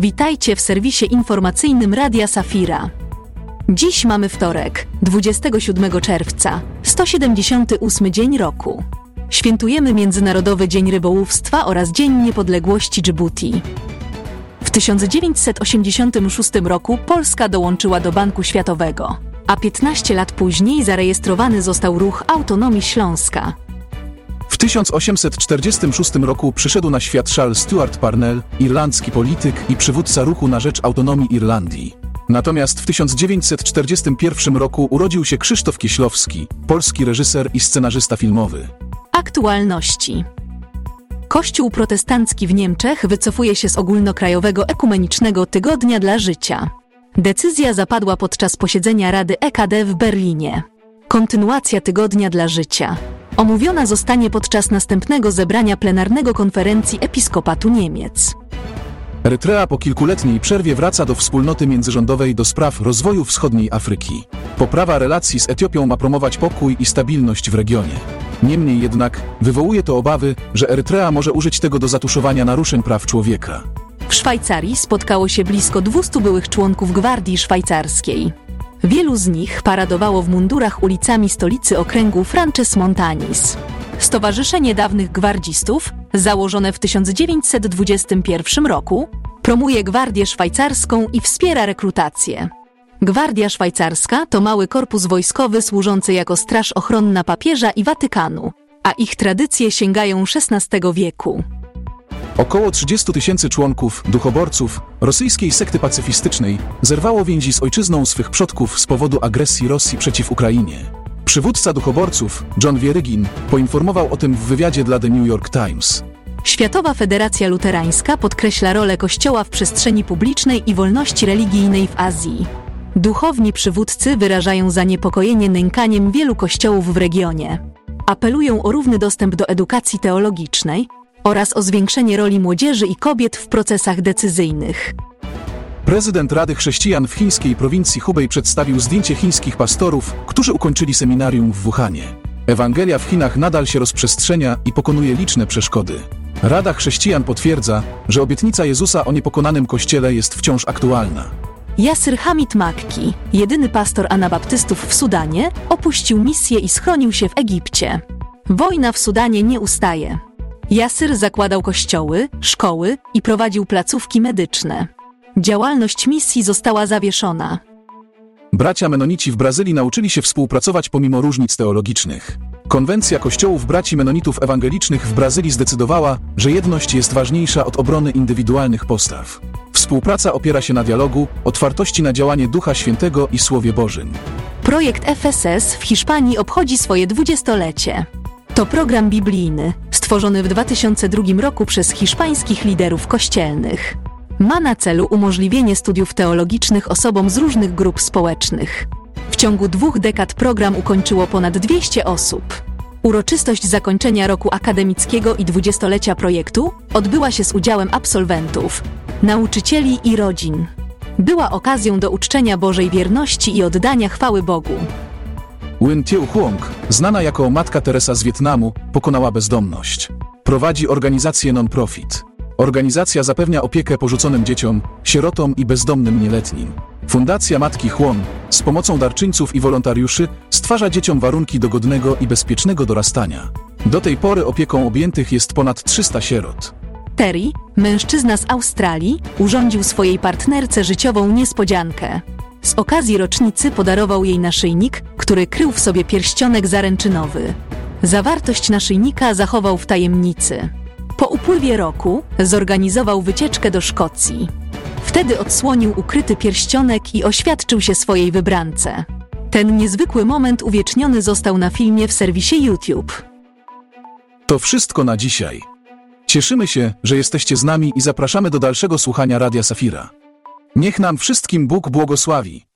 Witajcie w serwisie informacyjnym Radia Safira. Dziś mamy wtorek, 27 czerwca, 178 dzień roku. Świętujemy Międzynarodowy Dzień Rybołówstwa oraz Dzień Niepodległości Dżybuti. W 1986 roku Polska dołączyła do Banku Światowego, a 15 lat później zarejestrowany został ruch Autonomii Śląska. W 1846 roku przyszedł na świat Charles Stuart Parnell, irlandzki polityk i przywódca ruchu na rzecz autonomii Irlandii. Natomiast w 1941 roku urodził się Krzysztof Kieślowski, polski reżyser i scenarzysta filmowy. Aktualności. Kościół protestancki w Niemczech wycofuje się z ogólnokrajowego ekumenicznego tygodnia dla życia. Decyzja zapadła podczas posiedzenia Rady EKD w Berlinie. Kontynuacja tygodnia dla życia. Omówiona zostanie podczas następnego zebrania plenarnego konferencji Episkopatu Niemiec. Erytrea po kilkuletniej przerwie wraca do wspólnoty międzyrządowej do spraw rozwoju wschodniej Afryki. Poprawa relacji z Etiopią ma promować pokój i stabilność w regionie. Niemniej jednak wywołuje to obawy, że Erytrea może użyć tego do zatuszowania naruszeń praw człowieka. W Szwajcarii spotkało się blisko 200 byłych członków Gwardii Szwajcarskiej. Wielu z nich paradowało w mundurach ulicami stolicy okręgu Frances Montanis. Stowarzyszenie Dawnych Gwardzistów, założone w 1921 roku, promuje Gwardię Szwajcarską i wspiera rekrutację. Gwardia Szwajcarska to mały korpus wojskowy służący jako straż ochronna papieża i Watykanu, a ich tradycje sięgają XVI wieku. Około 30 tysięcy członków, duchoborców, rosyjskiej sekty pacyfistycznej zerwało więzi z ojczyzną swych przodków z powodu agresji Rosji przeciw Ukrainie. Przywódca duchoborców, John Wierygin, poinformował o tym w wywiadzie dla The New York Times. Światowa Federacja Luterańska podkreśla rolę Kościoła w przestrzeni publicznej i wolności religijnej w Azji. Duchowni przywódcy wyrażają zaniepokojenie nękaniem wielu kościołów w regionie. Apelują o równy dostęp do edukacji teologicznej oraz o zwiększenie roli młodzieży i kobiet w procesach decyzyjnych. Prezydent Rady Chrześcijan w chińskiej prowincji Hubei przedstawił zdjęcie chińskich pastorów, którzy ukończyli seminarium w Wuhanie. Ewangelia w Chinach nadal się rozprzestrzenia i pokonuje liczne przeszkody. Rada Chrześcijan potwierdza, że obietnica Jezusa o niepokonanym Kościele jest wciąż aktualna. Yasir Hamid Makki, jedyny pastor anabaptystów w Sudanie, opuścił misję i schronił się w Egipcie. Wojna w Sudanie nie ustaje. Yasir zakładał kościoły, szkoły i prowadził placówki medyczne. Działalność misji została zawieszona. Bracia Menonici w Brazylii nauczyli się współpracować pomimo różnic teologicznych. Konwencja Kościołów Braci Menonitów Ewangelicznych w Brazylii zdecydowała, że jedność jest ważniejsza od obrony indywidualnych postaw. Współpraca opiera się na dialogu, otwartości na działanie Ducha Świętego i Słowie Bożym. Projekt FSS w Hiszpanii obchodzi swoje dwudziestolecie. To program biblijny, stworzony w 2002 roku przez hiszpańskich liderów kościelnych. Ma na celu umożliwienie studiów teologicznych osobom z różnych grup społecznych. W ciągu dwóch dekad program ukończyło ponad 200 osób. Uroczystość zakończenia roku akademickiego i dwudziestolecia projektu odbyła się z udziałem absolwentów, nauczycieli i rodzin. Była okazją do uczczenia Bożej wierności i oddania chwały Bogu. Nguyen Thieu Huong, znana jako Matka Teresa z Wietnamu, pokonała bezdomność. Prowadzi organizację non-profit. Organizacja zapewnia opiekę porzuconym dzieciom, sierotom i bezdomnym nieletnim. Fundacja Matki Chłon z pomocą darczyńców i wolontariuszy stwarza dzieciom warunki do godnego i bezpiecznego dorastania. Do tej pory opieką objętych jest ponad 300 sierot. Terry, mężczyzna z Australii, urządził swojej partnerce życiową niespodziankę. Z okazji rocznicy podarował jej naszyjnik, który krył w sobie pierścionek zaręczynowy. Zawartość naszyjnika zachował w tajemnicy. Po upływie roku zorganizował wycieczkę do Szkocji. Wtedy odsłonił ukryty pierścionek i oświadczył się swojej wybrance. Ten niezwykły moment uwieczniony został na filmie w serwisie YouTube. To wszystko na dzisiaj. Cieszymy się, że jesteście z nami i zapraszamy do dalszego słuchania Radia Safira. Niech nam wszystkim Bóg błogosławi.